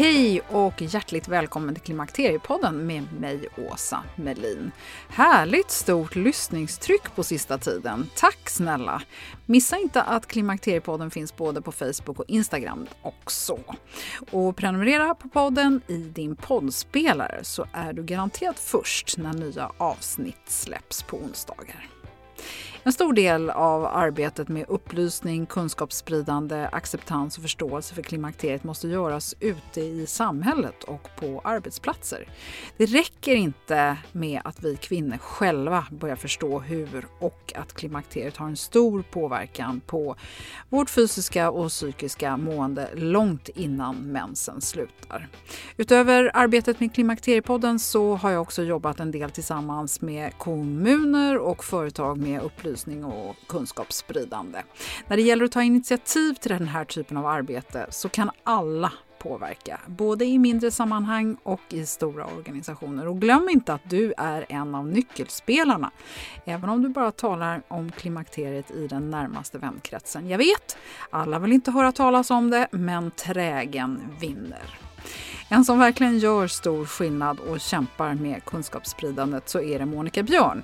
Hej och hjärtligt välkommen till Klimakteriepodden med mig Åsa Melin. Härligt stort lyssningstryck på sista tiden. Tack snälla! Missa inte att Klimakteriepodden finns både på Facebook och Instagram också. Och prenumerera på podden i din poddspelare så är du garanterat först när nya avsnitt släpps på onsdagar. En stor del av arbetet med upplysning, kunskapsspridande, acceptans och förståelse för klimakteriet måste göras ute i samhället och på arbetsplatser. Det räcker inte med att vi kvinnor själva börjar förstå hur och att klimakteriet har en stor påverkan på vårt fysiska och psykiska mående långt innan mensen slutar. Utöver arbetet med Klimakteriepodden så har jag också jobbat en del tillsammans med kommuner och företag med upplysning upplysning och kunskapsspridande. När det gäller att ta initiativ till den här typen av arbete så kan alla påverka, både i mindre sammanhang och i stora organisationer. Och glöm inte att du är en av nyckelspelarna, även om du bara talar om klimakteriet i den närmaste vänkretsen. Jag vet, alla vill inte höra talas om det, men trägen vinner. En som verkligen gör stor skillnad och kämpar med kunskapsspridandet så är det Monica Björn.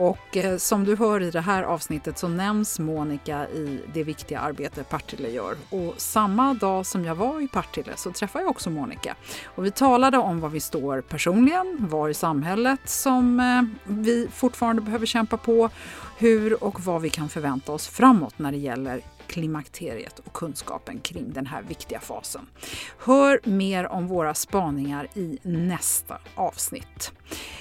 Och eh, som du hör i det här avsnittet så nämns Monica i det viktiga arbete Partille gör. Och samma dag som jag var i Partille så träffade jag också Monica. Och vi talade om var vi står personligen, var i samhället som eh, vi fortfarande behöver kämpa på, hur och vad vi kan förvänta oss framåt när det gäller klimakteriet och kunskapen kring den här viktiga fasen. Hör mer om våra spaningar i nästa avsnitt.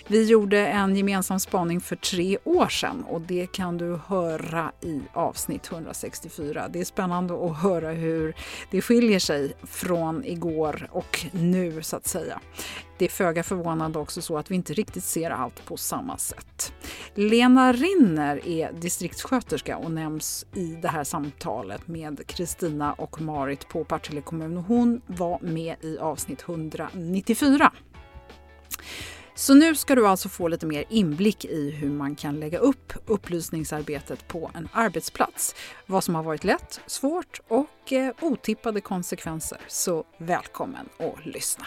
Vi gjorde en gemensam spaning för tre år sedan och det kan du höra i avsnitt 164. Det är spännande att höra hur det skiljer sig från igår och nu så att säga. Det är föga förvånande också så att vi inte riktigt ser allt på samma sätt. Lena Rinner är distriktssköterska och nämns i det här samtalet med Kristina och Marit på Partille kommun. Hon var med i avsnitt 194. Så nu ska du alltså få lite mer inblick i hur man kan lägga upp upplysningsarbetet på en arbetsplats. Vad som har varit lätt, svårt och eh, otippade konsekvenser. Så välkommen att lyssna!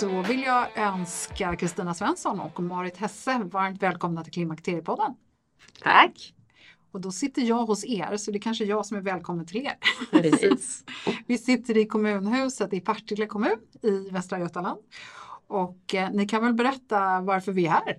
Då vill jag önska Kristina Svensson och Marit Hesse varmt välkomna till Klimakteriepodden. Tack! Och då sitter jag hos er, så det är kanske jag som är välkommen till er. Precis. Vi sitter i kommunhuset i Partille kommun i Västra Götaland. Och eh, ni kan väl berätta varför vi är här?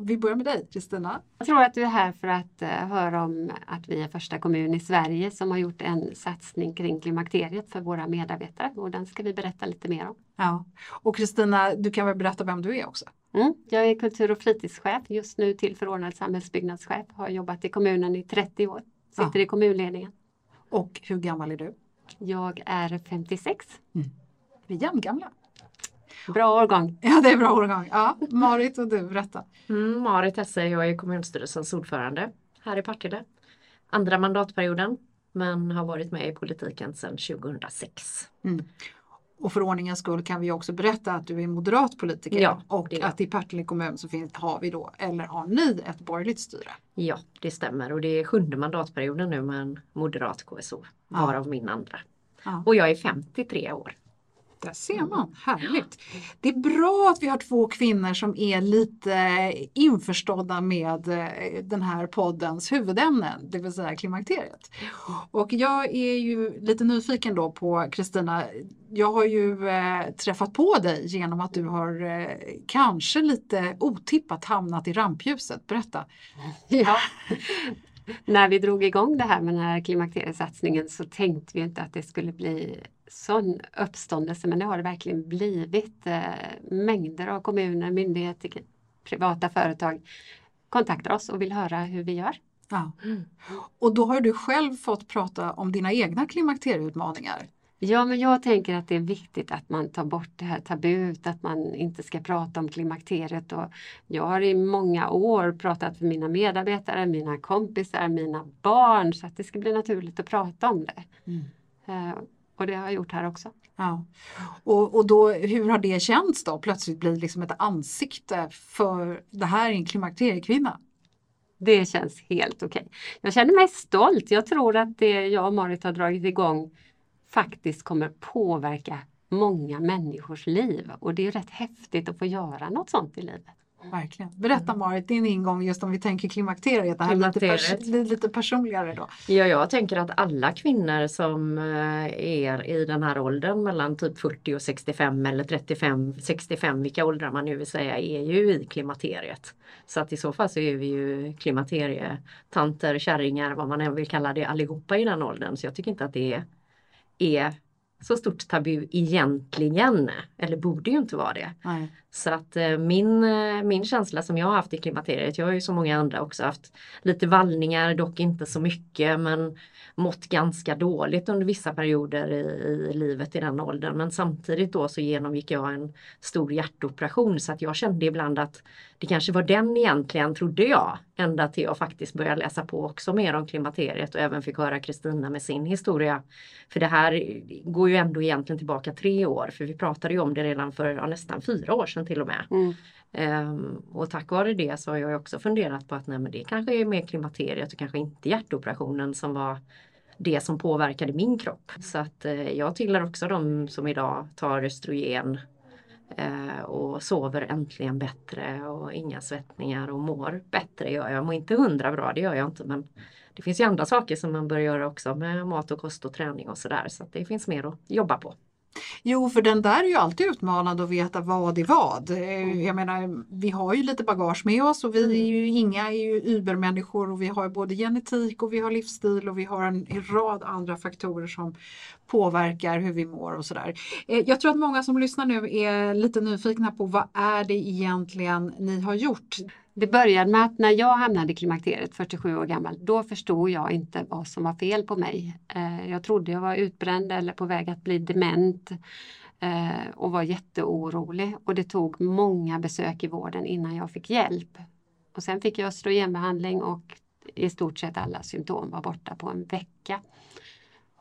Vi börjar med dig, Kristina. Jag tror att du är här för att uh, höra om att vi är första kommun i Sverige som har gjort en satsning kring klimakteriet för våra medarbetare och den ska vi berätta lite mer om. Ja, och Kristina, du kan väl berätta vem du är också? Mm. Jag är kultur och fritidschef, just nu tillförordnad samhällsbyggnadschef, har jobbat i kommunen i 30 år, sitter ja. i kommunledningen. Och hur gammal är du? Jag är 56. Mm. Vi är jämngamla. Bra årgång. Ja, det är bra årgång. Ja, Marit och du, berätta. Mm, Marit Hesse, jag är kommunstyrelsens ordförande här i Partille. Andra mandatperioden, men har varit med i politiken sedan 2006. Mm. Och för ordningens skull kan vi också berätta att du är moderat politiker Ja, och att i Partille kommun så finns, har vi då, eller har ni ett borgerligt styre? Ja, det stämmer och det är sjunde mandatperioden nu med en moderat KSO, Ja. varav min andra. Ja. Och jag är 53 år. Där ser man, härligt. Det är bra att vi har två kvinnor som är lite införstådda med eh, den här poddens huvudämnen, det vill säga klimakteriet. Och jag är ju lite nyfiken då på Kristina, jag har ju eh, träffat på dig genom att du har eh, kanske lite otippat hamnat i rampljuset. Berätta. Ja. När vi drog igång det här med den här klimakteriesatsningen så tänkte vi inte att det skulle bli sån uppståndelse men det har det verkligen blivit. Eh, mängder av kommuner, myndigheter, privata företag kontaktar oss och vill höra hur vi gör. Ja. Och då har du själv fått prata om dina egna klimakterieutmaningar. Ja, men jag tänker att det är viktigt att man tar bort det här tabut, att man inte ska prata om klimakteriet. Och jag har i många år pratat för mina medarbetare, mina kompisar, mina barn så att det ska bli naturligt att prata om det. Eh, och det har jag gjort här också. Ja. Och, och då, hur har det känts då? Plötsligt bli liksom ett ansikte för det här är en klimakteriekvinna. Det känns helt okej. Jag känner mig stolt. Jag tror att det jag och Marit har dragit igång faktiskt kommer påverka många människors liv. Och det är rätt häftigt att få göra något sånt i livet. Verkligen. Berätta Marit, din ingång just om vi tänker klimakteriet, det här lite, pers- lite personligare då. Ja, jag tänker att alla kvinnor som eh, är i den här åldern mellan typ 40 och 65 eller 35, 65, vilka åldrar man nu vill säga, är ju i klimakteriet. Så att i så fall så är vi ju klimakterietanter, kärringar, vad man än vill kalla det, allihopa i den åldern. Så jag tycker inte att det är, är så stort tabu egentligen. Eller borde ju inte vara det. Nej. Så att eh, min, eh, min känsla som jag har haft i klimakteriet, jag har ju som många andra också haft lite vallningar, dock inte så mycket men mått ganska dåligt under vissa perioder i, i livet i den åldern. Men samtidigt då så genomgick jag en stor hjärtoperation så att jag kände ibland att det kanske var den egentligen, trodde jag, ända till jag faktiskt började läsa på också mer om klimakteriet och även fick höra Kristina med sin historia. För det här går ju ändå egentligen tillbaka tre år, för vi pratade ju om det redan för ja, nästan fyra år sedan till och med. Mm. Ehm, och tack vare det så har jag också funderat på att nej, men det kanske är mer klimakteriet och kanske inte hjärtoperationen som var det som påverkade min kropp. Så att eh, jag tillhör också de som idag tar östrogen eh, och sover äntligen bättre och inga svettningar och mår bättre gör jag. Jag mår inte hundra bra, det gör jag inte men det finns ju andra saker som man bör göra också med mat och kost och träning och sådär så att det finns mer att jobba på. Jo, för den där är ju alltid utmanande att veta vad är vad. Eh, Jag menar, vi har ju lite bagage med oss och vi är ju inga är ju übermänniskor och vi har både genetik och vi har livsstil och vi har en rad andra faktorer som påverkar hur vi mår och sådär. Eh, Jag tror att många som lyssnar nu är lite nyfikna på vad är det egentligen ni har gjort? Det började med att när jag hamnade i klimakteriet, 47 år gammal, då förstod jag inte vad som var fel på mig. Eh, jag trodde jag var utbränd eller på väg att bli dement eh, och var jätteorolig. Och det tog många besök i vården innan jag fick hjälp. Och sen fick jag östrogenbehandling och i stort sett alla symptom var borta på en vecka.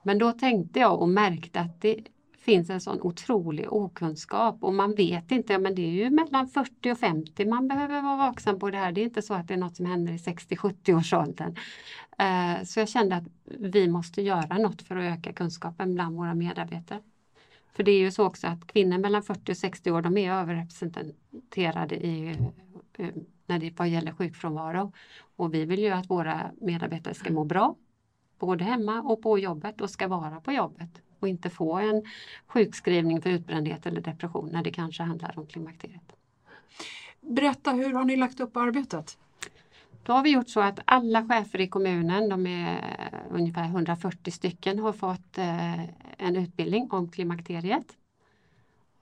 Men då tänkte jag och märkte att det finns en sån otrolig okunskap och man vet inte, men det är ju mellan 40 och 50 man behöver vara vaksam på det här. Det är inte så att det är något som händer i 60-70 års åldern. Eh, så jag kände att vi måste göra något för att öka kunskapen bland våra medarbetare. För det är ju så också att kvinnor mellan 40 och 60 år de är överrepresenterade i, eh, när det vad gäller sjukfrånvaro. Och vi vill ju att våra medarbetare ska må bra både hemma och på jobbet och ska vara på jobbet och inte få en sjukskrivning för utbrändhet eller depression när det kanske handlar om klimakteriet. Berätta, hur har ni lagt upp arbetet? Då har vi gjort så att alla chefer i kommunen, de är ungefär 140 stycken, har fått eh, en utbildning om klimakteriet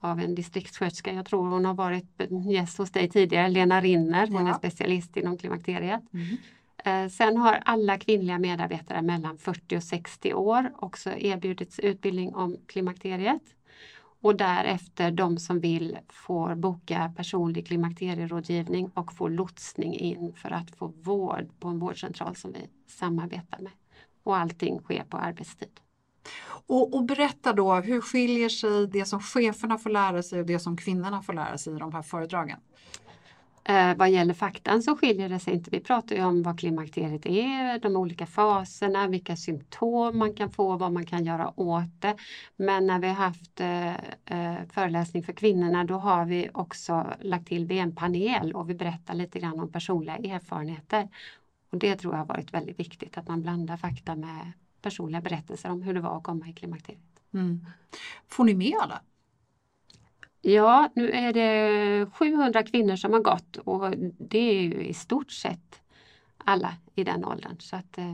av en distriktssköterska. Jag tror hon har varit gäst hos dig tidigare, Lena Rinner. Hon Ja. är specialist inom klimakteriet. Eh, Eh, sen har alla kvinnliga medarbetare mellan 40 och 60 år också erbjudits utbildning om klimakteriet. Och därefter de som vill får boka personlig klimakterierådgivning och få lotsning in för att få vård på en vårdcentral som vi samarbetar med. Och allting sker på arbetstid. Och, och, berätta då, hur skiljer sig det som cheferna får lära sig och det som kvinnorna får lära sig i de här föredragen? Eh, vad gäller faktan så skiljer det sig inte. Vi pratar ju om vad klimakteriet är, de olika faserna, vilka symptom man kan få, vad man kan göra åt det. Men när vi har haft eh, eh föreläsning för kvinnorna då har vi också lagt till en panel och vi berättar lite grann om personliga erfarenheter. Och Det tror jag har varit väldigt viktigt att man blandar fakta med personliga berättelser om hur det var att komma i klimakteriet. Mm. Får ni med alla? Ja, nu är det 700 kvinnor som har gått och det är ju i stort sett alla i den åldern. Så att, eh,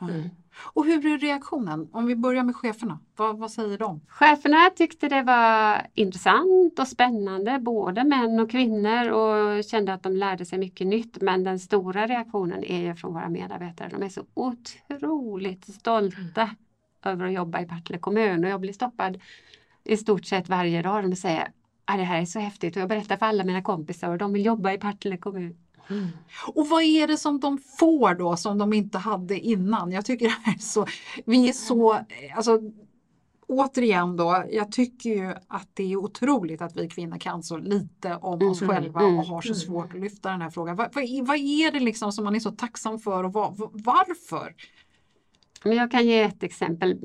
mm. Och hur är reaktionen? Om vi börjar med cheferna, vad, vad, säger de? Cheferna tyckte det var intressant och spännande, både män och kvinnor och kände att de lärde sig mycket nytt. Men den stora reaktionen är ju från våra medarbetare. De är så otroligt stolta över att jobba i Partille kommun och jag blir stoppad i stort sett varje dag. De säger att det här är så häftigt och jag berättar för alla mina kompisar och de vill jobba i Partille kommun. Mm. Och vad är det som de får då som de inte hade innan? Jag tycker det här är så, vi är så, alltså återigen då, jag tycker ju att det är otroligt att vi kvinnor kan så lite om oss mm, själva mm, och har så mm. svårt att lyfta den här frågan. Vad, vad, vad, är det liksom som man är så tacksam för och var, varför? Men jag kan ge ett exempel.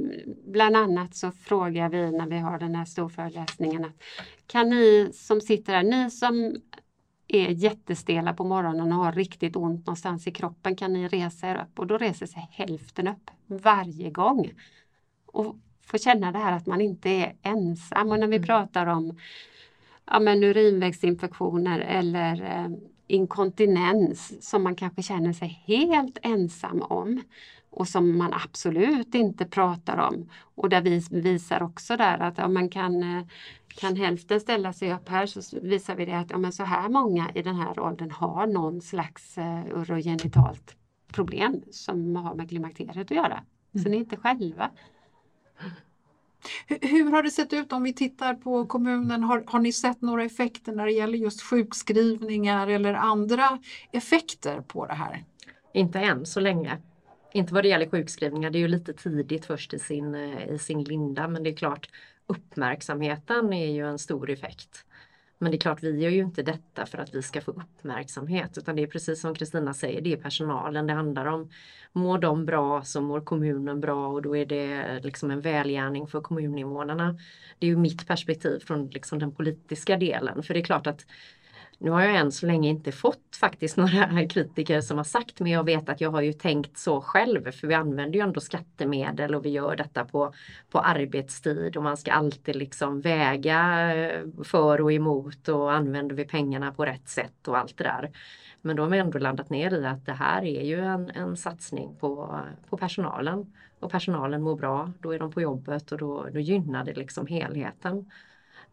Bland annat så frågar vi när vi har den här storföreläsningen att kan ni som sitter här, ni som är jättestela på morgonen och har riktigt ont någonstans i kroppen, kan ni resa er upp? Och då reser sig hälften upp varje gång. Och få känna det här att man inte är ensam. Och när vi mm. pratar om ja, men urinvägsinfektioner eller eh, inkontinens som man kanske känner sig helt ensam om och som man absolut inte pratar om. Och där vi visar också där att ja, man kan, eh, kan hälften ställa sig upp här så visar vi det att ja, men så här många i den här åldern har någon slags uh, urogenitalt problem som har med klimakteriet att göra. Mm. Så ni är inte själva. Hur, hur, har det sett ut om vi tittar på kommunen? Har, har ni sett några effekter när det gäller just sjukskrivningar eller andra effekter på det här? Inte än så länge. Inte vad det gäller sjukskrivningar, det är ju lite tidigt först i sin, eh, i sin linda men det är klart uppmärksamheten är ju en stor effekt. Men det är klart, vi gör ju inte detta för att vi ska få uppmärksamhet utan det är precis som Kristina säger, det är personalen det handlar om. Mår de bra så mår kommunen bra och då är det eh, liksom en välgärning för kommuninvånarna. Det är ju mitt perspektiv från liksom den politiska delen för det är klart att nu har jag än så länge inte fått faktiskt några kritiker som har sagt men jag vet att jag har ju tänkt så själv för vi använder ju ändå skattemedel och vi gör detta på, på arbetstid och man ska alltid liksom väga eh, för och emot och använder vi pengarna på rätt sätt och allt det där. Men då har vi ändå landat ner i att det här är ju en, en satsning på, på personalen och personalen mår bra, då är de på jobbet och då, då gynnar det liksom helheten.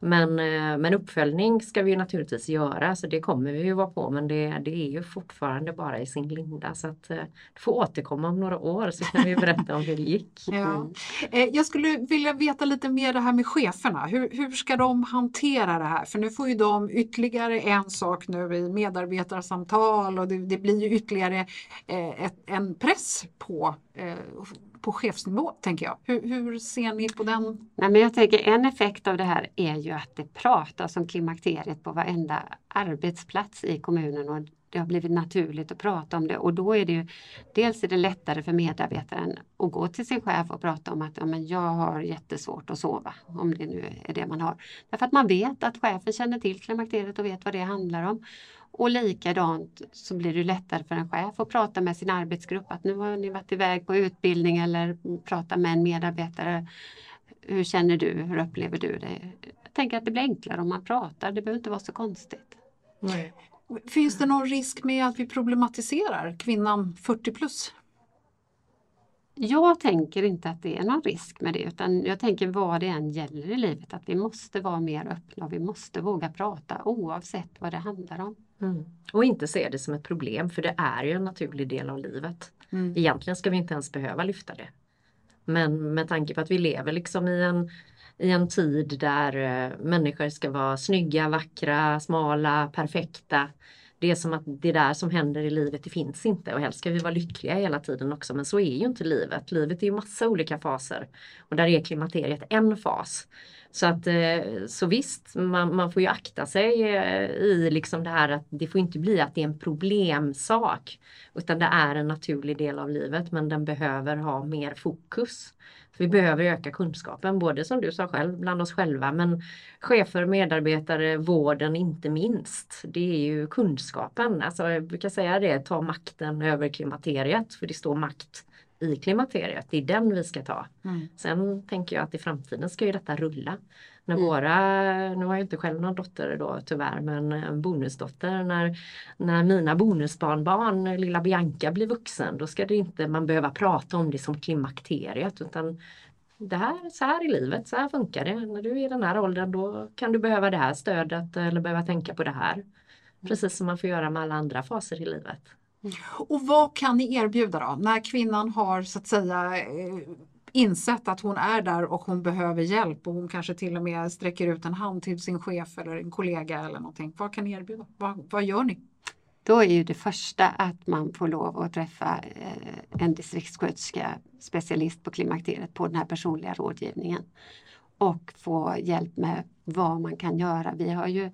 Men, eh, men uppföljning ska vi naturligtvis göra så det kommer vi ju vara på men det, det är ju fortfarande bara i sin linda så att eh, du får återkomma om några år så kan vi berätta om hur det gick. Ja. Mm. Eh, jag skulle vilja veta lite mer det här med cheferna. Hur, hur ska de hantera det här? För nu får ju de ytterligare en sak nu i medarbetarsamtal och det, det blir ju ytterligare ett, en press på på chefsnivå, tänker jag. Hur, hur, ser ni på den? Nej, men jag tänker en effekt av det här är ju att det pratas om klimakteriet på varenda arbetsplats i kommunen och det har blivit naturligt att prata om det och då är det ju dels är det lättare för medarbetaren att gå till sin chef och prata om att ja, men jag har jättesvårt att sova, om det nu är det man har. Därför att man vet att chefen känner till klimakteriet och vet vad det handlar om. Och likadant så blir det lättare för en chef att prata med sin arbetsgrupp att nu har ni varit iväg på utbildning eller prata med en medarbetare. Hur känner du? Hur upplever du det? Jag tänker att det blir enklare om man pratar. Det behöver inte vara så konstigt. Nej. Finns det någon risk med att vi problematiserar kvinnan 40 plus? Jag tänker inte att det är någon risk med det utan jag tänker vad det än gäller i livet att vi måste vara mer öppna och vi måste våga prata oavsett vad det handlar om. Mm. Och inte se det som ett problem för det är ju en naturlig del av livet. Mm. Egentligen ska vi inte ens behöva lyfta det. Men med tanke på att vi lever liksom i en, i en tid där uh, människor ska vara snygga, vackra, smala, perfekta. det är som att det där som händer i livet det finns inte och helst ska vi vara lyckliga hela tiden också men så är ju inte livet. Livet är ju massa olika faser och där är klimakteriet en fas. Så att eh, så visst, man, man får ju akta sig eh, i liksom det här att det får inte bli att det är en problemsak utan det är en naturlig del av livet men den behöver ha mer fokus. Vi behöver öka kunskapen, både som du sa själv, bland oss själva, men chefer, medarbetare, vården inte minst. Det är ju kunskapen. Alltså, jag brukar säga det, ta makten över klimakteriet, för det står makt i klimakteriet. Det är den vi ska ta. Mm. Sen tänker jag att i framtiden ska ju detta rulla. När mm. våra, nu har jag inte själv någon dotter då tyvärr, men en bonusdotter. När, när mina bonusbarnbarn, lilla Bianca blir vuxen, då ska det inte man behöva prata om det som klimakteriet utan det här, så här i livet, så här funkar det. När du är i den här åldern då kan du behöva det här stödet eller behöva tänka på det här. Mm. Precis som man får göra med alla andra faser i livet. Och vad kan ni erbjuda då? När kvinnan har så att säga eh, insett att hon är där och hon behöver hjälp och hon kanske till och med sträcker ut en hand till sin chef eller en kollega eller någonting. Vad kan ni erbjuda? Vad, vad gör ni? Då är ju det första att man får lov att träffa eh, en distriktssköterska specialist på klimakteriet på den här personliga rådgivningen och få hjälp med vad man kan göra. Vi har ju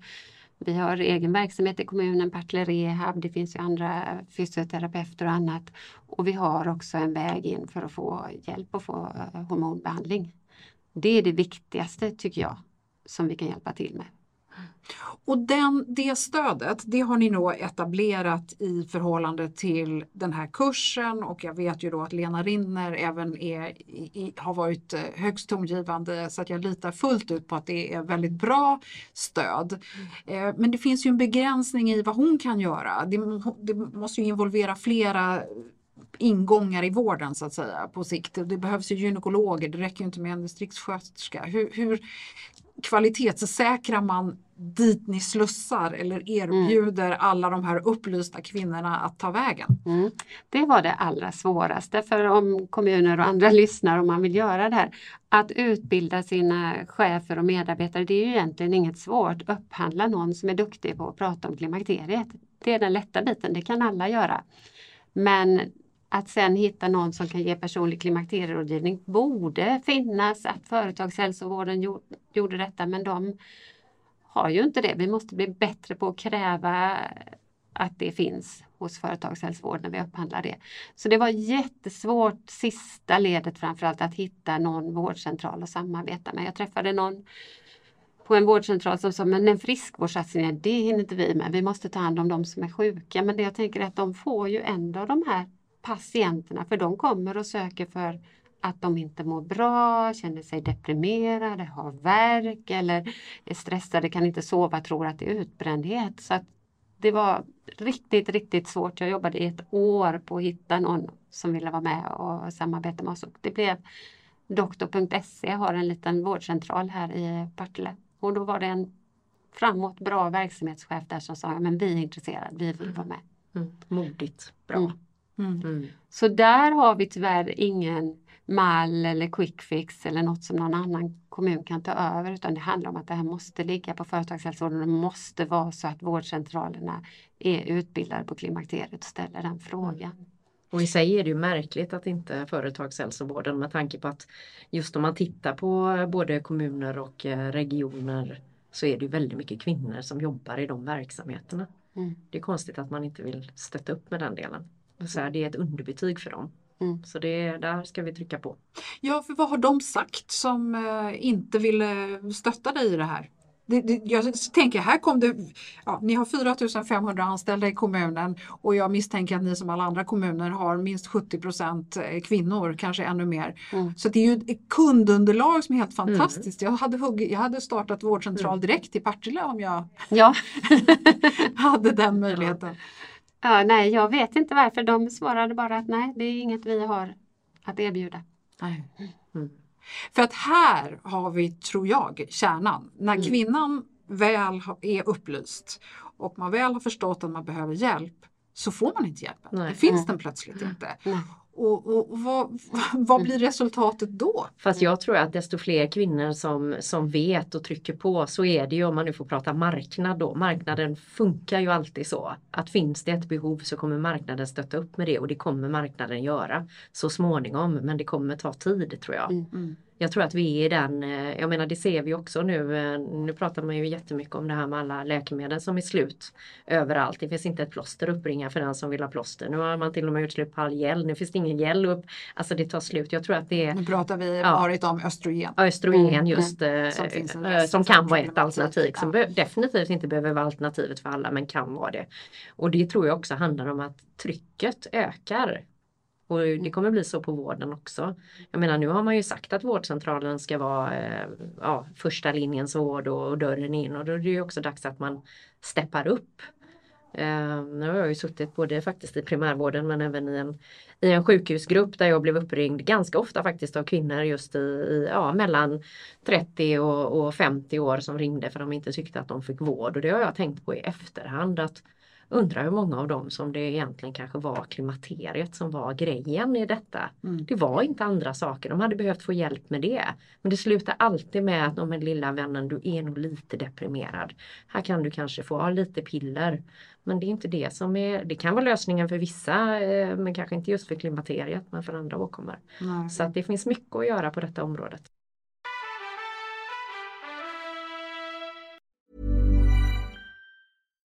vi har egen verksamhet i kommunen, Partille Rehab, det finns ju andra fysioterapeuter och annat. Och vi har också en väg in för att få hjälp och få eh, hormonbehandling. Det är det viktigaste tycker jag som vi kan hjälpa till med. Och den, det stödet, det har ni nog etablerat i förhållande till den här kursen och jag vet ju då att Lena Rinner även är, i, har varit eh, högst tongivande så att jag litar fullt ut på att det är väldigt bra stöd. Mm. Men det finns ju en begränsning i vad hon kan göra. Det, det måste ju involvera flera ingångar i vården så att säga på sikt. Det behövs ju gynekologer, det räcker inte med en distriktssköterska. Hur, hur kvalitetssäkrar man dit ni slussar eller erbjuder mm. alla de här upplysta kvinnorna att ta vägen? Mm. Det var det allra svåraste för om kommuner och andra lyssnar och man vill göra det här. Att utbilda sina chefer och medarbetare det är ju egentligen inget svårt. Upphandla någon som är duktig på att prata om klimakteriet. Det är den lätta biten, det kan alla göra. Men att sen hitta någon som kan ge personlig klimakterierådgivning borde finnas, att företagshälsovården gjorde detta men de har ju inte det. Vi måste bli bättre på att kräva att det finns hos företagshälsovården när vi upphandlar det. Så det var jättesvårt sista ledet framförallt att hitta någon vårdcentral att samarbeta med. Jag träffade någon på en vårdcentral som sa men en friskvårdssatsning, det hinner inte vi med. Vi måste ta hand om de som är sjuka. Men det jag tänker är att de får ju ändå de här patienterna för de kommer och söker för att de inte mår bra, känner sig deprimerade, har värk eller är stressade, kan inte sova, tror att det är utbrändhet. Så det var riktigt, riktigt svårt. Jag jobbade i ett år på att hitta någon som ville vara med och samarbeta med oss. Och det blev doktor.se har en liten vårdcentral här i Partille. Och då var det en framåt bra verksamhetschef där som sa men vi är intresserade, vi vill vara med. Mm. Modigt, bra. Mm. Mm. mm. Så där har vi tyvärr ingen mall eller quick fix eller något som någon annan kommun kan ta över utan det handlar om att det här måste ligga på företagshälsovården. Det måste vara så att vårdcentralerna är utbildade på klimakteriet och ställer den frågan. Mm. Och i sig är det ju märkligt att inte företagshälsovården med tanke på att just om man tittar på både kommuner och eh, regioner så är det väldigt mycket kvinnor som jobbar i de verksamheterna. Mm. Det är konstigt att man inte vill stötta upp med den delen. Så här, det är ett underbetyg för dem. Mm. Så det, där ska vi trycka på. Ja, för vad har de sagt som eh, inte ville stötta dig i det här? Det, det, jag tänker här kom det, ja, ni har 4500 anställda i kommunen och jag misstänker att ni som alla andra kommuner har minst 70 eh, kvinnor, kanske ännu mer. Mm. Så det är ju ett kundunderlag som är helt mm. fantastiskt. Mm. Jag, hade hugg, jag hade startat vårdcentral mm. direkt i Partille om jag ja. hade den möjligheten. Ja, nej, jag vet inte varför. De svarade bara att nej, det är inget vi har att erbjuda. Mm. För att här har vi, tror jag, kärnan. När mm. kvinnan väl är upplyst och man väl har förstått att man behöver hjälp så får man inte hjälpen. Nej. Det finns mm. den plötsligt inte. Och, och, och vad, vad blir resultatet då? Fast jag tror att desto fler kvinnor som, som vet och trycker på så är det ju om man nu får prata marknad då. Marknaden funkar ju alltid så att finns det ett behov så kommer marknaden stötta upp med det och det kommer marknaden göra så småningom. Men det kommer ta tid tror jag. Mm. Jag tror att vi är i den, eh, jag menar det ser vi också nu. eh, Nu pratar man ju jättemycket om det här med alla läkemedel som är slut överallt. Det finns inte ett plåster att uppbringa för den som vill ha plåster. Nu har man till och med gjort slut på all gel. Nu finns det ingen gel upp. Alltså det tar slut. Jag tror att det är Nu pratar vi Ja. varit om östrogen. östrogen Mm, just Som som, äh, rest som som kan vara ett alternativ som Ja. be- definitivt inte behöver vara alternativet för alla men kan vara det. Och det tror jag också handlar om att trycket ökar. Och det kommer bli så på vården också. Jag menar nu har man ju sagt att vårdcentralen ska vara eh, ja, första linjens vård och, och dörren in och då är det ju också dags att man steppar upp. Eh, nu har jag ju suttit både faktiskt i primärvården men även i en, i en sjukhusgrupp där jag blev uppringd ganska ofta faktiskt av kvinnor just i, i ja, mellan 30 och, och 50 år som ringde för de inte tyckte att de fick vård och det har jag tänkt på i efterhand att undra hur många av dem som det egentligen kanske var klimakteriet som var grejen i detta. Mm. Det var inte andra saker, de hade behövt få hjälp med det. Men det slutar alltid med att, men lilla vännen du är nog lite deprimerad. Här kan du kanske få ha lite piller. Men det är inte det som är, det kan vara lösningen för vissa eh, men kanske inte just för klimakteriet men för andra åkommor. Nej. Så att det finns mycket att göra på detta området.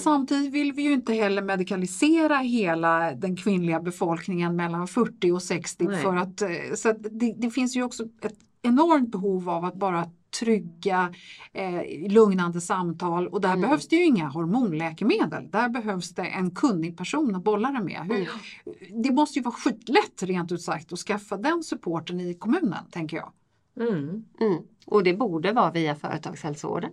Samtidigt vill vi ju inte heller medikalisera hela den kvinnliga befolkningen mellan 40 och 60 Nej. för att, eh, så att det, det finns ju också ett enormt behov av att bara trygga, eh, lugnande samtal och där Mm. behövs det ju inga hormonläkemedel. Där behövs det en kunnig person att bolla det med. Hur, Det måste ju vara skitlätt rent ut sagt att skaffa den supporten i kommunen, tänker jag. Mm. Mm. Och det borde vara via företagshälsovården.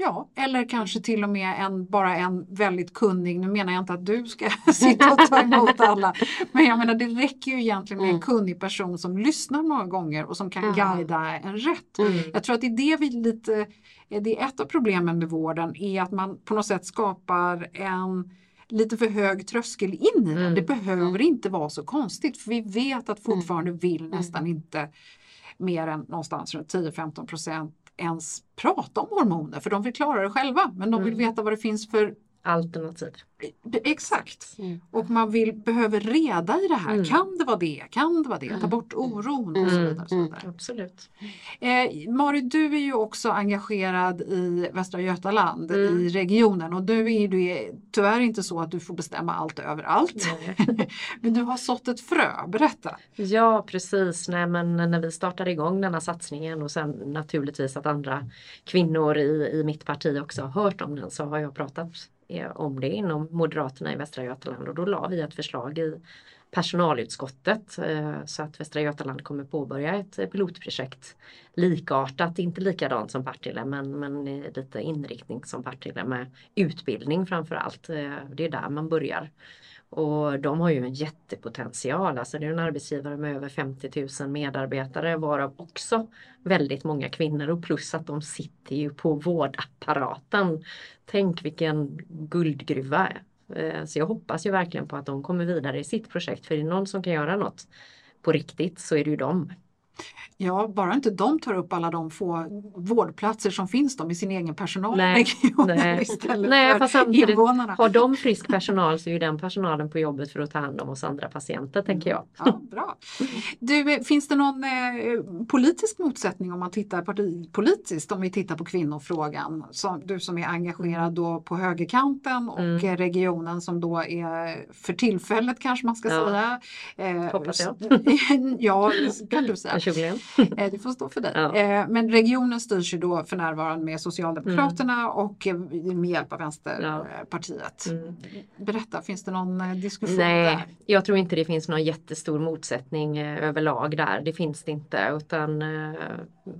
Ja, eller kanske till och med en, bara en väldigt kunnig, nu menar jag inte att du ska sitta och ta emot alla, men jag menar det räcker ju egentligen med en Mm. kunnig person som lyssnar några gånger och som kan Ja. guida en rätt. Mm. Jag tror att det är det vi lite, det är ett av problemen med vården, är att man på något sätt skapar en lite för hög tröskel in i den. Mm. Det behöver inte vara så konstigt för vi vet att fortfarande vill nästan inte mer än någonstans runt 10-15 procent ens prata om hormoner för de vill klara det själva men de vill Mm. veta vad det finns för alternativ. Exakt. Mm. Och man vill, behöver reda i det här. Mm. Kan det vara det? Kan det vara det? Ta bort oron och så Mm. vidare. Och så vidare. Absolut. Eh, Mari, du är ju också engagerad i Västra Götaland, Mm. i regionen och du är ju är tyvärr inte så att du får bestämma allt överallt. Men du har sått ett frö, berätta. Ja precis, Nej, men när vi startade igång denna satsningen och sen naturligtvis att andra kvinnor i, i mitt parti också har hört om den så har jag pratat eh, Eh, om det inom Moderaterna i Västra Götaland och då la vi ett förslag i personalutskottet eh, så att Västra Götaland kommer påbörja ett eh, pilotprojekt likartat, inte likadant som Partille men, men lite inriktning som Partille med utbildning framför allt. Det är där man börjar. Och de har ju en jättepotential. Alltså det är en arbetsgivare med över 50 000 medarbetare varav också väldigt många kvinnor och plus att de sitter ju på vårdapparaten. Tänk vilken guldgruva. Eh, så jag hoppas ju verkligen på att de kommer vidare i sitt projekt för är det någon som kan göra något på riktigt så är det ju dem. Ja, bara inte de tar upp alla de få vårdplatser som finns de i sin egen personal Nej, nej. istället Nej, för fast samtidigt invånarna. Har de frisk personal så är ju den personalen på jobbet för att ta hand om oss andra patienter tänker jag. Ja, bra. Du, finns det någon eh, politisk motsättning om man tittar partipolitiskt, om vi tittar på kvinnofrågan? Som, du som är engagerad då på högerkanten och Mm. regionen som då är för tillfället kanske man ska Ja. säga. Eh, Hoppas jag. ja, kan du säga. Eh, Det får stå för dig. Ja. Eh, Men regionen styrs ju då för närvarande med Socialdemokraterna och eh, med hjälp av Vänsterpartiet. Mm. Berätta, finns det någon diskussion Nej, där? jag tror inte det finns någon jättestor motsättning överlag där. Det finns det inte utan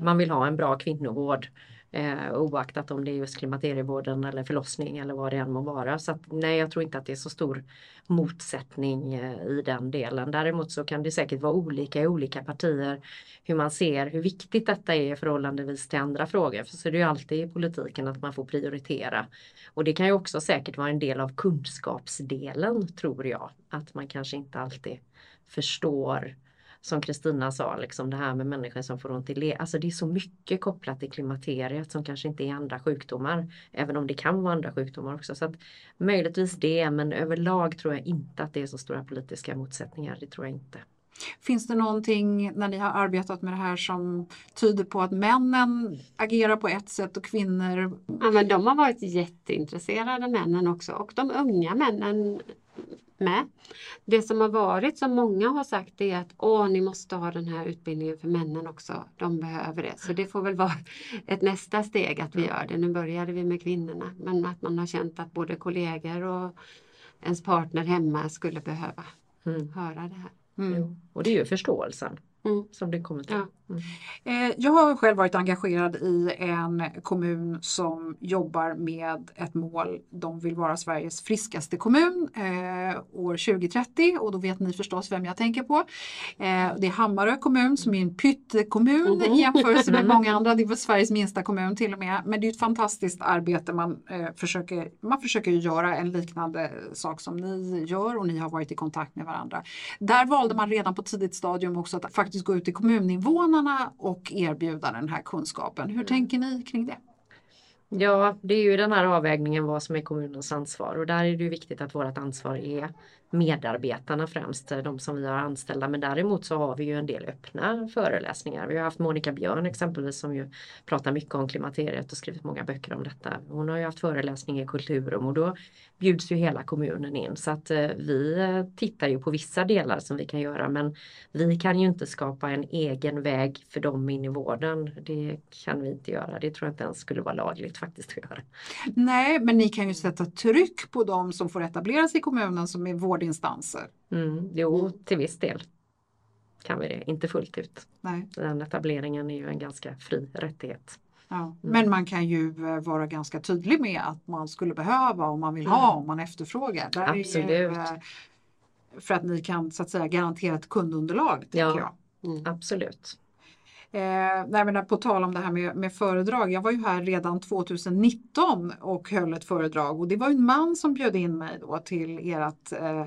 man vill ha en bra kvinnovård. Eh, oaktat om det är just klimakterievården eller förlossning eller vad det än må vara. Så att, nej, jag tror inte att det är så stor motsättning eh, i den delen. Däremot så kan det säkert vara olika i olika partier hur man ser hur viktigt detta är förhållandevis till andra frågor. För så är det ju alltid i politiken att man får prioritera. Och det kan ju också säkert vara en del av kunskapsdelen tror jag. Att man kanske inte alltid förstår som Kristina sa, liksom det här med människor som får ont i le. Alltså det är så mycket kopplat till klimakteriet som kanske inte är andra sjukdomar. Även om det kan vara andra sjukdomar också. Så att Möjligtvis det, men överlag tror jag inte att det är så stora politiska motsättningar. Det tror jag inte. Finns det någonting när ni har arbetat med det här som tyder på att männen agerar på ett sätt och kvinnor Ja, men de har varit jätteintresserade männen också och de unga männen med. Det som har varit som många har sagt är att åh, ni måste ha den här utbildningen för männen också. De behöver det. Så det får väl vara ett nästa steg att vi gör det. Nu började vi med kvinnorna men att man har känt att både kollegor och ens partner hemma skulle behöva Mm. höra det här. Jo. Och det är ju förståelsen Mm. som det kommer till. Ja. Mm. Eh, Jag har själv varit engagerad i en kommun som jobbar med ett mål. De vill vara Sveriges friskaste kommun eh, år 2030 och då vet ni förstås vem jag tänker på. Eh, det är Hammarö kommun som är en pyttekommun Mhm. i jämförelse med många andra. Det är Sveriges minsta kommun till och med. Men det är ett fantastiskt arbete. Man, eh, försöker, man försöker göra en liknande sak som ni gör och ni har varit i kontakt med varandra. Där valde man redan på tidigt stadium också att faktiskt gå ut till kommuninvånarna och erbjuda den här kunskapen. Hur tänker ni kring det? Ja, det är ju den här avvägningen vad som är kommunens ansvar och där är det ju viktigt att vårt ansvar är medarbetarna främst, eh, de som vi har anställda. Men däremot så har vi ju en del öppna föreläsningar. Vi har haft Monica Björn exempelvis som ju pratar mycket om klimakteriet och skrivit många böcker om detta. Hon har ju haft föreläsning i Kulturum och då bjuds ju hela kommunen in så att eh, vi eh, tittar ju på vissa delar som vi kan göra men vi kan ju inte skapa en egen väg för dem in i vården. Det kan vi inte göra. Det tror jag inte ens skulle vara lagligt faktiskt att göra. Nej, men ni kan ju sätta tryck på dem som får etablera sig i kommunen som är vårdinstanser. Mm, jo, till viss del kan vi det, inte fullt ut. Nej. Den etableringen är ju en ganska fri rättighet. Ja. Men man kan ju eh, vara ganska tydlig med att man skulle behöva om man vill ha, om man efterfrågar. Där är Absolut. eh, för att ni kan så att säga garantera ett kundunderlag. Ja. jag. Mm. Absolut. Eh, nej, men på tal om det här med, med föredrag. Jag var ju här redan 2019 och höll ett föredrag och det var en man som bjöd in mig då till ert eh,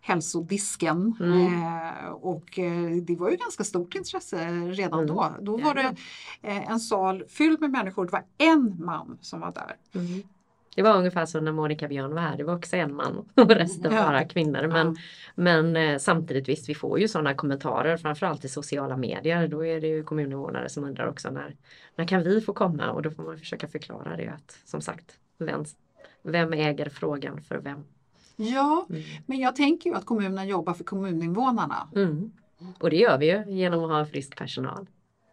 hälsodisken. Mm. Eh, och eh, det var ju ganska stort intresse redan Mm. då. Då var det eh, en sal fylld med människor. Det var en man som var där. Mm. Det var ungefär som när Monica Björn var här. Det var också en man och resten Ja. bara kvinnor. Men, men eh, samtidigt visst, vi får ju sådana kommentarer framförallt i sociala medier. Då är det ju kommuninvånare som undrar också när, när kan vi få komma? Och då får man försöka förklara det att som sagt, vem, vem äger frågan för vem? Ja, Mm. men jag tänker ju att kommunen jobbar för kommuninvånarna. Mm. Och det gör vi ju genom att ha en frisk personal,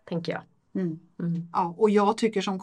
tänker jag. Mm. Mm. Ja, och jag tycker som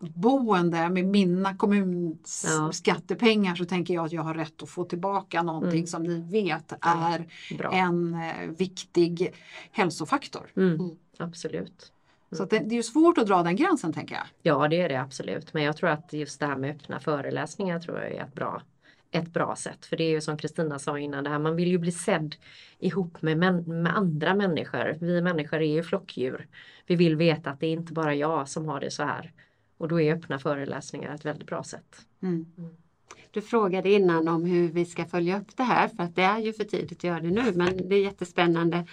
kommunboende med mina kommuns Ja. skattepengar så tänker jag att jag har rätt att få tillbaka någonting Mm. som ni vet är Bra. en eh, viktig hälsofaktor. Mm. Absolut. Så att det, det är ju svårt att dra den gränsen tänker jag. Ja det är det absolut. Men jag tror att just det här med öppna föreläsningar tror jag är ett bra, ett bra sätt. För det är ju som Kristina sa innan, det här, man vill ju bli sedd ihop med, med andra människor. Vi människor är ju flockdjur. Vi vill veta att det är inte bara jag som har det så här. Och då är öppna föreläsningar ett väldigt bra sätt. Mm. Du frågade innan om hur vi ska följa upp det här för att det är ju för tidigt att göra det nu men det är jättespännande.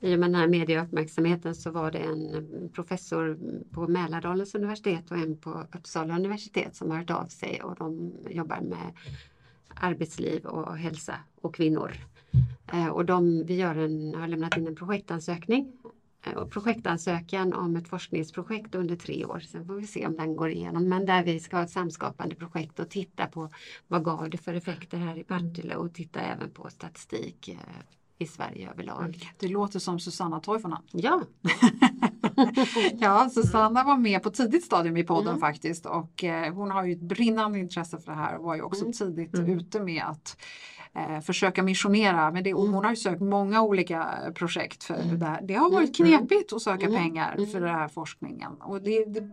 I och med den här medieuppmärksamheten så var det en professor på Mälardalens universitet och en på Uppsala universitet som har hört av sig och de jobbar med arbetsliv och hälsa och kvinnor. Eh, Och de, vi gör en, har lämnat in en projektansökning projektansökan om ett forskningsprojekt under tre år. Sen får vi se om den går igenom. Men där vi ska ha ett samskapande projekt och titta på vad gav det för effekter här i Partille och titta även på statistik eh, i Sverige överlag. Det låter som Susanna Toivonen. Ja, Ja, Susanna var med på tidigt stadium i podden Mm. faktiskt och eh, hon har ju ett brinnande intresse för det här och var ju också Mm. tidigt Mm. ute med att eh, försöka missionera. Men det, och Mm. hon har ju sökt många olika projekt för Mm. det här. Det har varit Mm. knepigt att söka Mm. pengar Mm. för den här forskningen. Och det, det,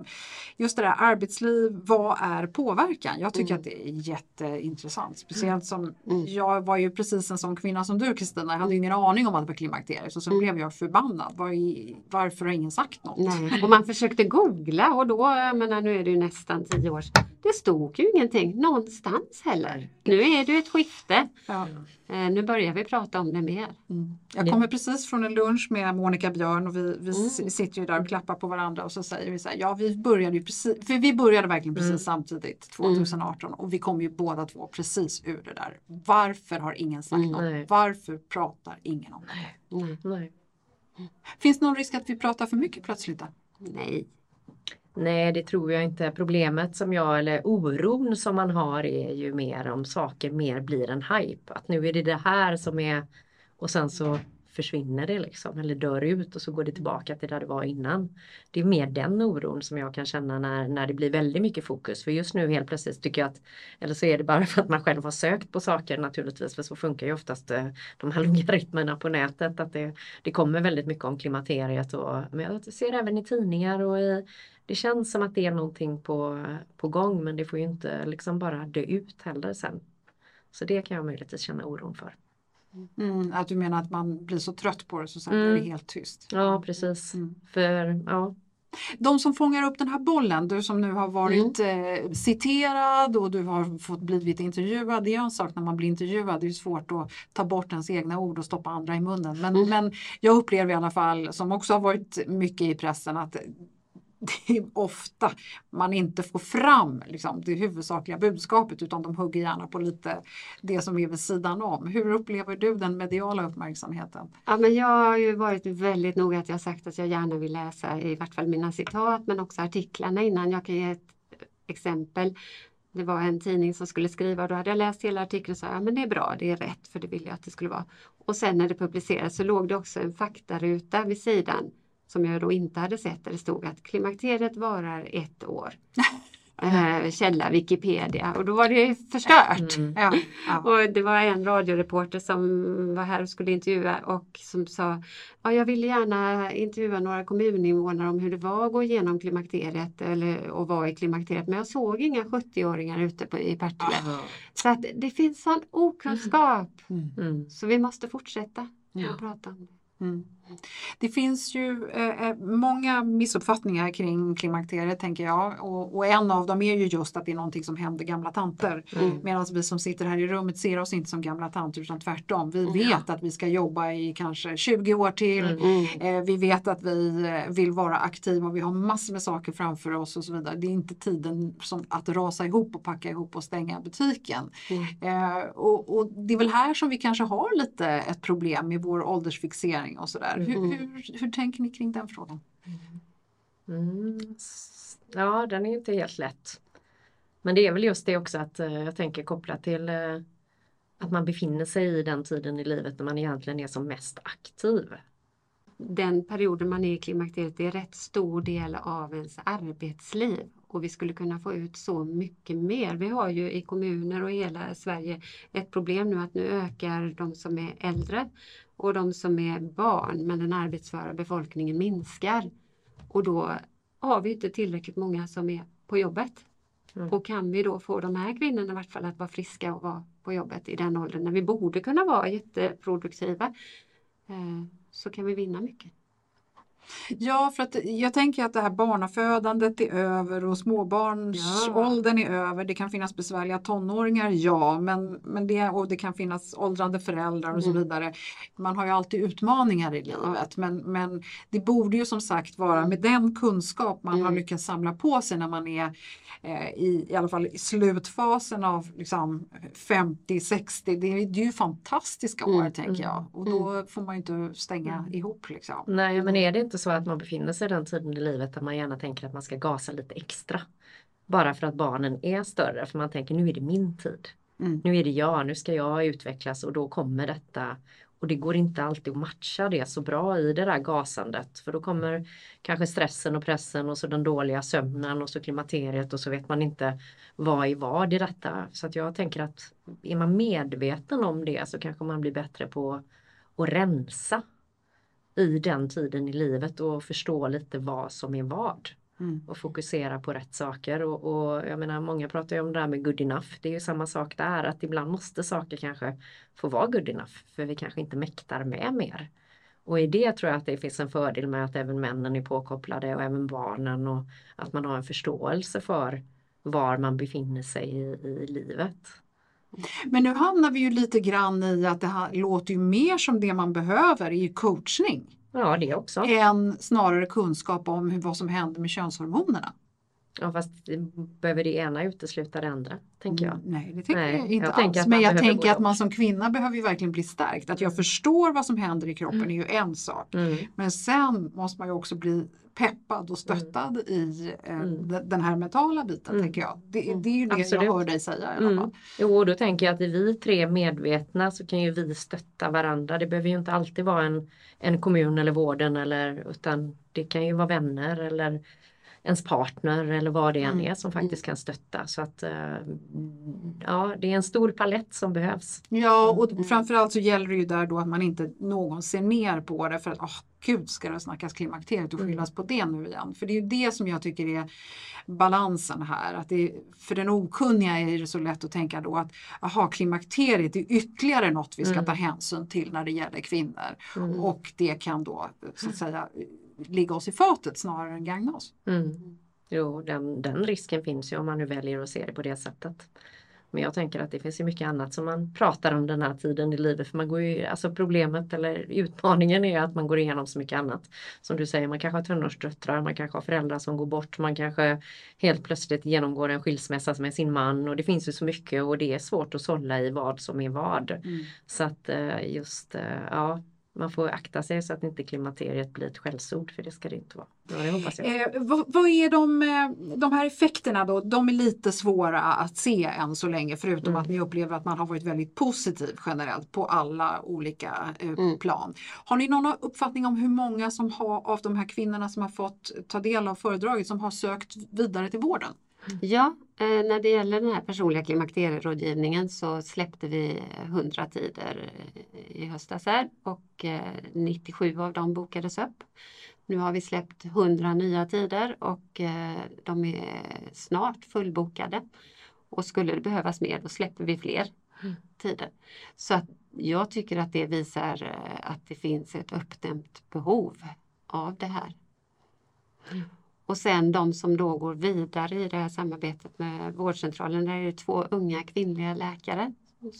just det där arbetsliv, vad är påverkan? Jag tycker Mm. att det är jätteintressant. Speciellt som Mm. jag var ju precis en sån kvinna som du Kristina. Jag hade ingen aning om att det var klimakteriet så Mm. blev jag förbannad. Var i, varför har ingen sagt något? nej. Och man försökte googla och då, menar nu är det ju nästan tio år sedan. Det stod ju ingenting någonstans heller. Nu är det ett skifte. Ja. Eh, Nu börjar vi prata om det mer. Mm. Jag kommer precis från en lunch med Monica Björn och vi, vi Mm. sitter ju där och klappar på varandra och så säger vi så här, ja vi började ju precis, för vi började verkligen precis Mm. samtidigt 2018 och vi kom ju båda två precis ur det där. Varför har ingen sagt Mm. något? Nej. Varför pratar ingen om det? Nej. Nej. Finns det någon risk att vi pratar för mycket plötsligt? Då? Nej. Nej, det tror jag inte. Problemet som jag, eller oron som man har är ju mer om saker mer blir en hype. Att nu är det det här som är och sen så försvinner det liksom eller dör ut och så går det tillbaka till där det var innan. Det är mer den oron som jag kan känna när, när det blir väldigt mycket fokus. För just nu helt plötsligt tycker jag att, eller så är det bara för att man själv har sökt på saker naturligtvis, för så funkar ju oftast eh, de här logaritmerna på nätet. Att det, det kommer väldigt mycket om klimakteriet och men jag ser även i tidningar och i det känns som att det är någonting på, på gång men det får ju inte liksom bara dö ut heller sen. Så det kan jag möjligtvis känna oron för. Mm, att du menar att man blir så trött på det så sen Mm. blir det helt tyst? Ja precis. Mm. För ja, De som fångar upp den här bollen, du som nu har varit Mm. eh, citerad och du har fått blivit intervjuad. Det är en sak när man blir intervjuad, det är svårt att ta bort ens egna ord och stoppa andra i munnen. Men, Mm. men jag upplever i alla fall, som också har varit mycket i pressen, att det är ofta man inte får fram liksom, det huvudsakliga budskapet utan de hugger gärna på lite det som är vid sidan om. Hur upplever du den mediala uppmärksamheten? Ja, men jag har ju varit väldigt noga att jag sagt att jag gärna vill läsa i vart fall mina citat men också artiklarna innan. Jag kan ge ett exempel. Det var en tidning som skulle skriva och då hade jag läst hela artikeln och sa ja men det är bra, det är rätt för det ville jag att det skulle vara. Och sen när det publicerades så låg det också en faktaruta vid sidan som jag då inte hade sett där det stod att klimakteriet varar ett år. eh, källa Wikipedia och då var det förstört. Mm. Ja, ja. Och det var en radioreporter som var här och skulle intervjua och som sa ja, jag ville gärna intervjua några kommuninvånare om hur det var att gå igenom klimakteriet eller och vara i klimakteriet men jag såg inga 70-åringar ute på, i Partille. Så att det finns sån okunskap Mm. mm. så vi måste fortsätta Ja. att prata om det. Mm. Det finns ju eh, eh, många missuppfattningar kring klimakteriet tänker jag och, och, en av dem är ju just att det är någonting som händer gamla tanter. Mm. Medan vi som sitter här i rummet ser oss inte som gamla tanter utan tvärtom. Vi vet att vi ska jobba i kanske 20 år till. Mm. Eh, vi vet att vi eh, vill vara aktiva och vi har massor med saker framför oss och så vidare. Det är inte tiden som att rasa ihop och packa ihop och stänga butiken. Mm. Eh, och, och, det är väl här som vi kanske har lite ett problem med vår åldersfixering och sådär. Hur, mm. hur, hur, tänker ni kring den frågan? Mm. Ja, den är inte helt lätt. Men det är väl just det också att eh, jag tänker kopplat till eh, att man befinner sig i den tiden i livet när man egentligen är som mest aktiv. Den perioden man är i klimakteriet är rätt stor del av ens arbetsliv och vi skulle kunna få ut så mycket mer. Vi har ju i kommuner och hela Sverige ett problem nu att nu ökar de som är äldre och de som är barn men den arbetsföra befolkningen minskar. Och då har vi inte tillräckligt många som är på jobbet. Mm. Och kan vi då få de här kvinnorna i vart fall att vara friska och vara på jobbet i den åldern när vi borde kunna vara jätteproduktiva eh, så kan vi vinna mycket. Ja, för att jag tänker att det här barnafödandet är över och småbarnsåldern ja. är över. Det kan finnas besvärliga tonåringar, ja, men, men det, och det kan finnas åldrande föräldrar och mm. så vidare. Man har ju alltid utmaningar i livet, men, men det borde ju som sagt vara med den kunskap man mm. har lyckats samla på sig när man är eh, i, i alla fall i slutfasen av liksom 50-60. Det, det, är ju fantastiska år mm. tänker jag mm. och då mm. får man ju inte stänga mm. ihop. Liksom. Nej, men är det inte så att man befinner sig i den tiden i livet där man gärna tänker att man ska gasa lite extra? Bara för att barnen är större, för man tänker nu är det min tid. Mm. Nu är det jag, nu ska jag utvecklas och då kommer detta och det går inte alltid att matcha det så bra i det där gasandet för då kommer kanske stressen och pressen och så den dåliga sömnen och så klimakteriet och så vet man inte vad är vad i detta. Så att jag tänker att är man medveten om det så kanske man blir bättre på att rensa i den tiden i livet och förstå lite vad som är vad. Mm. Och fokusera på rätt saker och, och, jag menar många pratar ju om det här med good enough. Det är ju samma sak där att ibland måste saker kanske få vara good enough för vi kanske inte mäktar med mer. Och i det tror jag att det finns en fördel med att även männen är påkopplade och även barnen och att man har en förståelse för var man befinner sig i, i livet. Men nu hamnar vi ju lite grann i att det här låter ju mer som det man behöver i coachning. Ja, det också. Än snarare kunskap om hur, vad som händer med könshormonerna. Ja fast behöver det ena utesluta det andra, tänker jag. Mm, nej, det tänker nej, jag inte jag alls. Men jag tänker att man som kvinna behöver ju verkligen bli stärkt. Att jag förstår vad som händer i kroppen mm. är ju en sak. Mm. Men sen måste man ju också bli peppad och stöttad mm. i eh, mm. den här mentala biten, tänker jag. Det, det, är ju det Absolut. jag hör dig säga i alla fall. Jo, och då tänker jag att är vi tre medvetna så kan ju vi stötta varandra. Det behöver ju inte alltid vara en, en kommun eller vården eller utan det kan ju vara vänner eller ens partner eller vad det än mm. är som faktiskt kan stötta. Så att eh, ja, det är en stor palett som behövs. Ja, och mm. framförallt så gäller det ju där då att man inte någon ser ner på det för att oh, gud ska det snackas klimakteriet och skyllas mm. på det nu igen. För det är ju det som jag tycker är balansen här. Att det, för den okunniga är det så lätt att tänka då att aha, klimakteriet är ytterligare något vi ska mm. ta hänsyn till när det gäller kvinnor. Mm. Och det kan då så att säga ligga oss i fatet snarare än gagna oss. Mm. Jo, den, den risken finns ju om man nu väljer att se det på det sättet. Men jag tänker att det finns ju mycket annat som man pratar om den här tiden i livet. För man går ju, alltså problemet eller utmaningen är att man går igenom så mycket annat. Som du säger, man kanske har tonårsdöttrar, man kanske har föräldrar som går bort, man kanske helt plötsligt genomgår en skilsmässa med sin man och det finns ju så mycket och det är svårt att sålla i vad som är vad. Mm. Så att eh, just, eh, ja, man får akta sig så att inte klimakteriet blir ett skällsord för det ska det inte vara. Ja, det hoppas jag. Eh, vad, vad, är de, eh, de här effekterna då? De är lite svåra att se än så länge förutom mm. att ni upplever att man har varit väldigt positiv generellt på alla olika eh, mm. plan. Har ni någon uppfattning om hur många som har, av de här kvinnorna som har fått ta del av föredraget som har sökt vidare till vården? Ja, eh, när det gäller den här personliga klimakterierådgivningen så släppte vi 100 tider eh, i höstas här och 97 eh, av dem bokades upp. Nu har vi släppt 100 nya tider och de är snart fullbokade. Och skulle det behövas mer då släpper vi fler mm. tider. Så att jag tycker att det visar att det finns ett uppdämt behov av det här. Och sen de som då går vidare i det här samarbetet med vårdcentralen, där är det två unga kvinnliga läkare.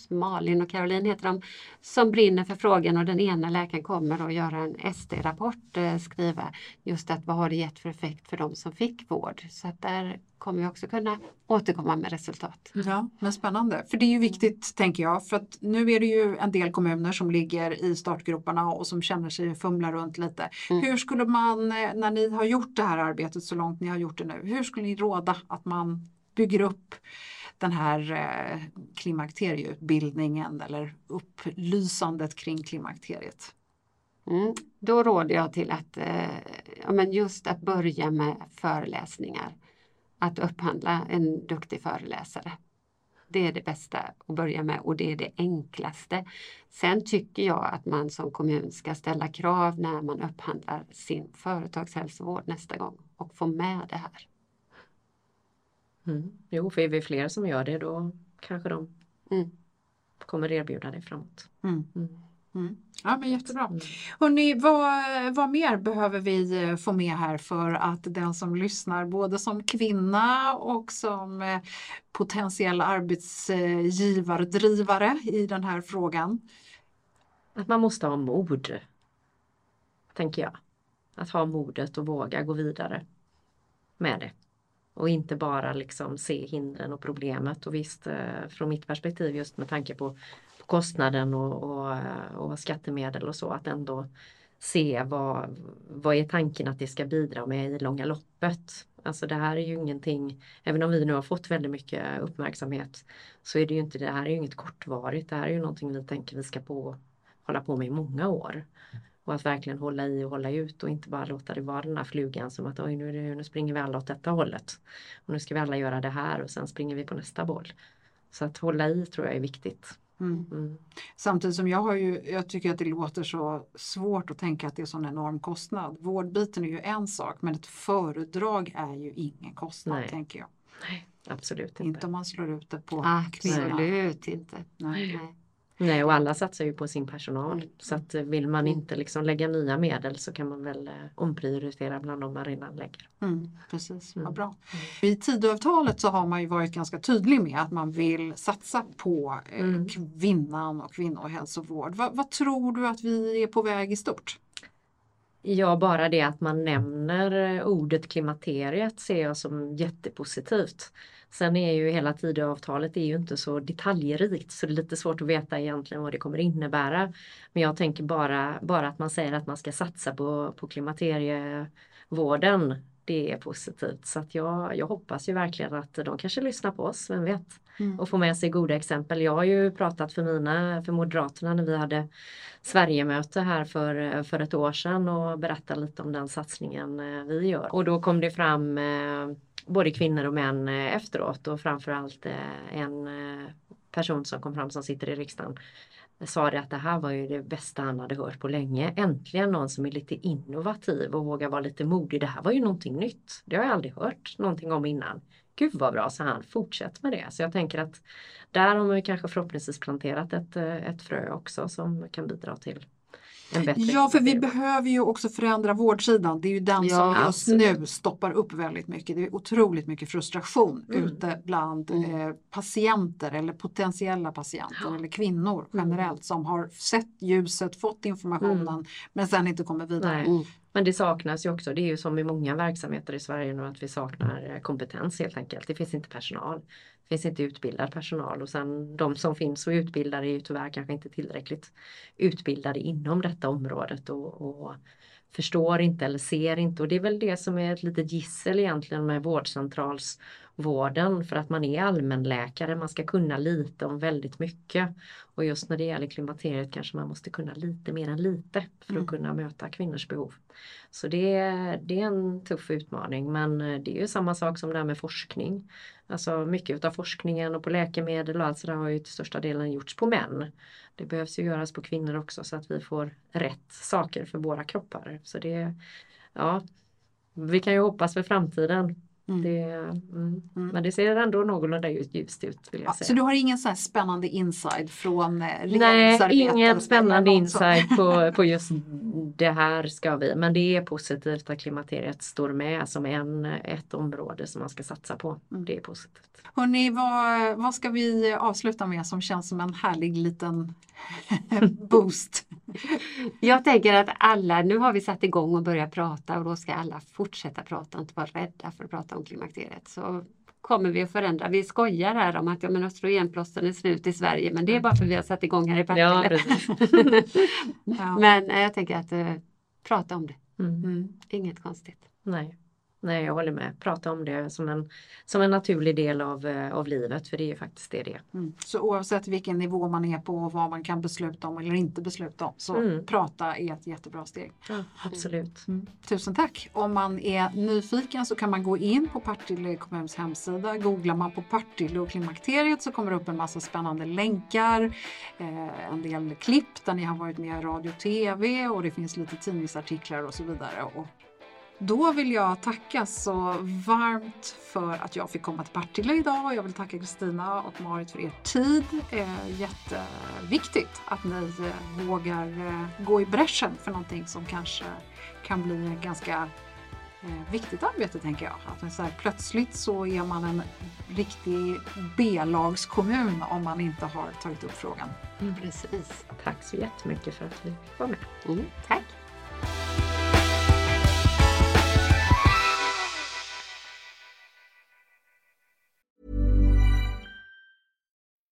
Malin och Caroline heter de, som brinner för frågan och den ena läkaren kommer att göra en SD-rapport, eh, skriva just att vad har det gett för effekt för de som fick vård. Så att där kommer vi också kunna återkomma med resultat. Ja, men spännande. För det är ju viktigt tänker jag, för att nu är det ju en del kommuner som ligger i startgroparna och som känner sig fumla runt lite. Mm. Hur skulle man, eh, när ni har gjort det här arbetet så långt ni har gjort det nu, hur skulle ni råda att man bygger upp den här eh, klimakterieutbildningen eller upplysandet kring klimakteriet? Mm. Då råder jag till att eh, ja, men just att börja med föreläsningar. Att upphandla en duktig föreläsare. Det är det bästa att börja med och det är det enklaste. Sen tycker jag att man som kommun ska ställa krav när man upphandlar sin företagshälsovård nästa gång och få med det här. Mm. Jo, för är vi fler som gör det då kanske de mm. kommer erbjuda det framåt. Mm. mm. mm. Ja men jättebra. Mm. Hörrni, vad, vad mer behöver vi eh, få med här för att den som lyssnar både som kvinna och som eh, potentiell arbetsgivardrivare i den här frågan? Att man måste ha mod, tänker jag. Att ha modet och våga gå vidare med det. Och inte bara liksom se hindren och problemet. Och visst, eh, från mitt perspektiv just med tanke på, på kostnaden och, och, eh, och, skattemedel och så, att ändå se vad, vad är tanken att det ska bidra med i långa loppet. Alltså det här är ju ingenting, även om vi nu har fått väldigt mycket uppmärksamhet, så är det ju inte, det här är ju inget kortvarigt. Det här är ju någonting vi tänker vi ska på, hålla på med i många år. Och att verkligen hålla i och hålla ut och inte bara låta det vara den här flugan som att oj nu, nu springer vi alla åt detta hållet. Och nu ska vi alla göra det här och sen springer vi på nästa boll. Så att hålla i tror jag är viktigt. Mm. Mm. Samtidigt som jag har ju, jag tycker att det låter så svårt att tänka att det är sån enorm kostnad. Vårdbiten är ju en sak men ett föredrag är ju ingen kostnad Nej. tänker jag. Nej, absolut inte. Inte om man slår ut det på Absolut inte. Nej. Nej. Nej, och alla satsar ju på sin personal. Mm. Så att eh, vill man inte liksom lägga nya medel så kan man väl eh, omprioritera bland de man redan lägger. Mm, precis, mm. vad bra. I Tidöavtalet så har man ju varit ganska tydlig med att man vill satsa på eh, mm. kvinnan och kvinnohälsovård. Va, vad tror du att vi är på väg i stort? Ja, bara det att man nämner ordet klimakteriet ser jag som jättepositivt. Sen är ju hela Tidöavtalet är ju inte så detaljrikt så det är lite svårt att veta egentligen vad det kommer innebära. Men jag tänker bara, bara att man säger att man ska satsa på, på klimakterievården. Det är positivt så att jag, jag hoppas ju verkligen att de kanske lyssnar på oss, vem vet? Mm. Och får med sig goda exempel. Jag har ju pratat för mina, för Moderaterna när vi hade Sverigemöte här för, för ett år sedan och berättat lite om den satsningen eh, vi gör. Och då kom det fram eh, både kvinnor och män eh, efteråt och framförallt eh, en eh, person som kom fram som sitter i riksdagen sa det att det här var ju det bästa han hade hört på länge. Äntligen någon som är lite innovativ och vågar vara lite modig. Det här var ju någonting nytt. Det har jag aldrig hört någonting om innan. Gud vad bra, sa han. Fortsätt med det. Så jag tänker att där har man kanske förhoppningsvis planterat ett, ett frö också som kan bidra till Ja, för vi behöver ju också förändra vårdsidan. Det är ju den ja, som just nu stoppar upp väldigt mycket. Det är otroligt mycket frustration mm. ute bland mm. eh, patienter eller potentiella patienter ja. eller kvinnor mm. generellt som har sett ljuset, fått informationen mm. men sen inte kommer vidare. Mm. Men det saknas ju också, det är ju som i många verksamheter i Sverige nu att vi saknar eh, kompetens helt enkelt. Det finns inte personal. Finns inte utbildad personal och sen de som finns och utbildar är ju tyvärr kanske inte tillräckligt utbildade inom detta området och, och förstår inte eller ser inte. Och det är väl det som är ett litet gissel egentligen med vårdcentrals vårdcentralsvården för att man är allmänläkare, man ska kunna lite om väldigt mycket och just när det gäller klimakteriet kanske man måste kunna lite mer än lite för att mm. kunna möta kvinnors behov. Så det, det är en tuff utmaning men det är ju samma sak som det här med forskning. Alltså mycket av forskningen och på läkemedel och allt sådär har ju till största delen gjorts på män. Det behövs ju göras på kvinnor också så att vi får rätt saker för våra kroppar. Så det, ja, vi kan ju hoppas för framtiden. Mm. Det, mm. Mm. Men det ser ändå någorlunda ljust ut vill jag ja, säga. Så du har ingen så spännande inside från eh, Nej, ingen spännande inside på, på just det här ska vi. Men det är positivt att klimakteriet står med som en, ett område som man ska satsa på. Mm. Det är positivt. Hörrni, vad, vad ska vi avsluta med som känns som en härlig liten boost? Jag tänker att alla, nu har vi satt igång och börjat prata och då ska alla fortsätta prata och inte vara rädda för att prata om klimakteriet. Så kommer vi att förändra. Vi skojar här om att ja, men östrogenplåstren är slut i Sverige men det är bara för att vi har satt igång här i Partille. Ja, men eh, jag tänker att uh, prata om det. Mm. Mm. Inget konstigt. Nej. Nej, jag håller med. Prata om det som en, som en naturlig del av, eh, av livet, för det är faktiskt det det är. Mm. Så oavsett vilken nivå man är på och vad man kan besluta om eller inte besluta om, så mm. prata är ett jättebra steg. Ja, absolut. Mm. Tusen tack! Om man är nyfiken så kan man gå in på Partille kommuns hemsida. Googlar man på Partille och klimakteriet så kommer det upp en massa spännande länkar, eh, en del klipp där ni har varit med i radio och TV och det finns lite tidningsartiklar och så vidare. Och då vill jag tacka så varmt för att jag fick komma till Partille idag. Jag vill tacka Kristina och Marit för er tid. Eh, jätteviktigt att ni eh, vågar eh, gå i bräschen för någonting som kanske kan bli ganska eh, viktigt arbete tänker jag. Att så här, plötsligt så är man en riktig B-lagskommun om man inte har tagit upp frågan. Mm, precis. Tack så jättemycket för att vi var med. Mm, tack.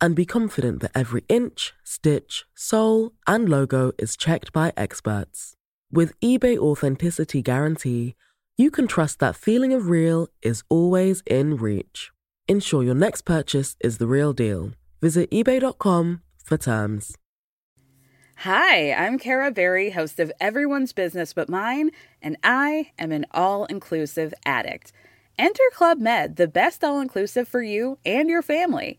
and be confident that every inch, stitch, sole, and logo is checked by experts. With eBay Authenticity Guarantee, you can trust that feeling of real is always in reach. Ensure your next purchase is the real deal. Visit eBay.com for terms. Hi, I'm Kara Berry, host of Everyone's Business But Mine, and I am an all inclusive addict. Enter Club Med, the best all inclusive for you and your family.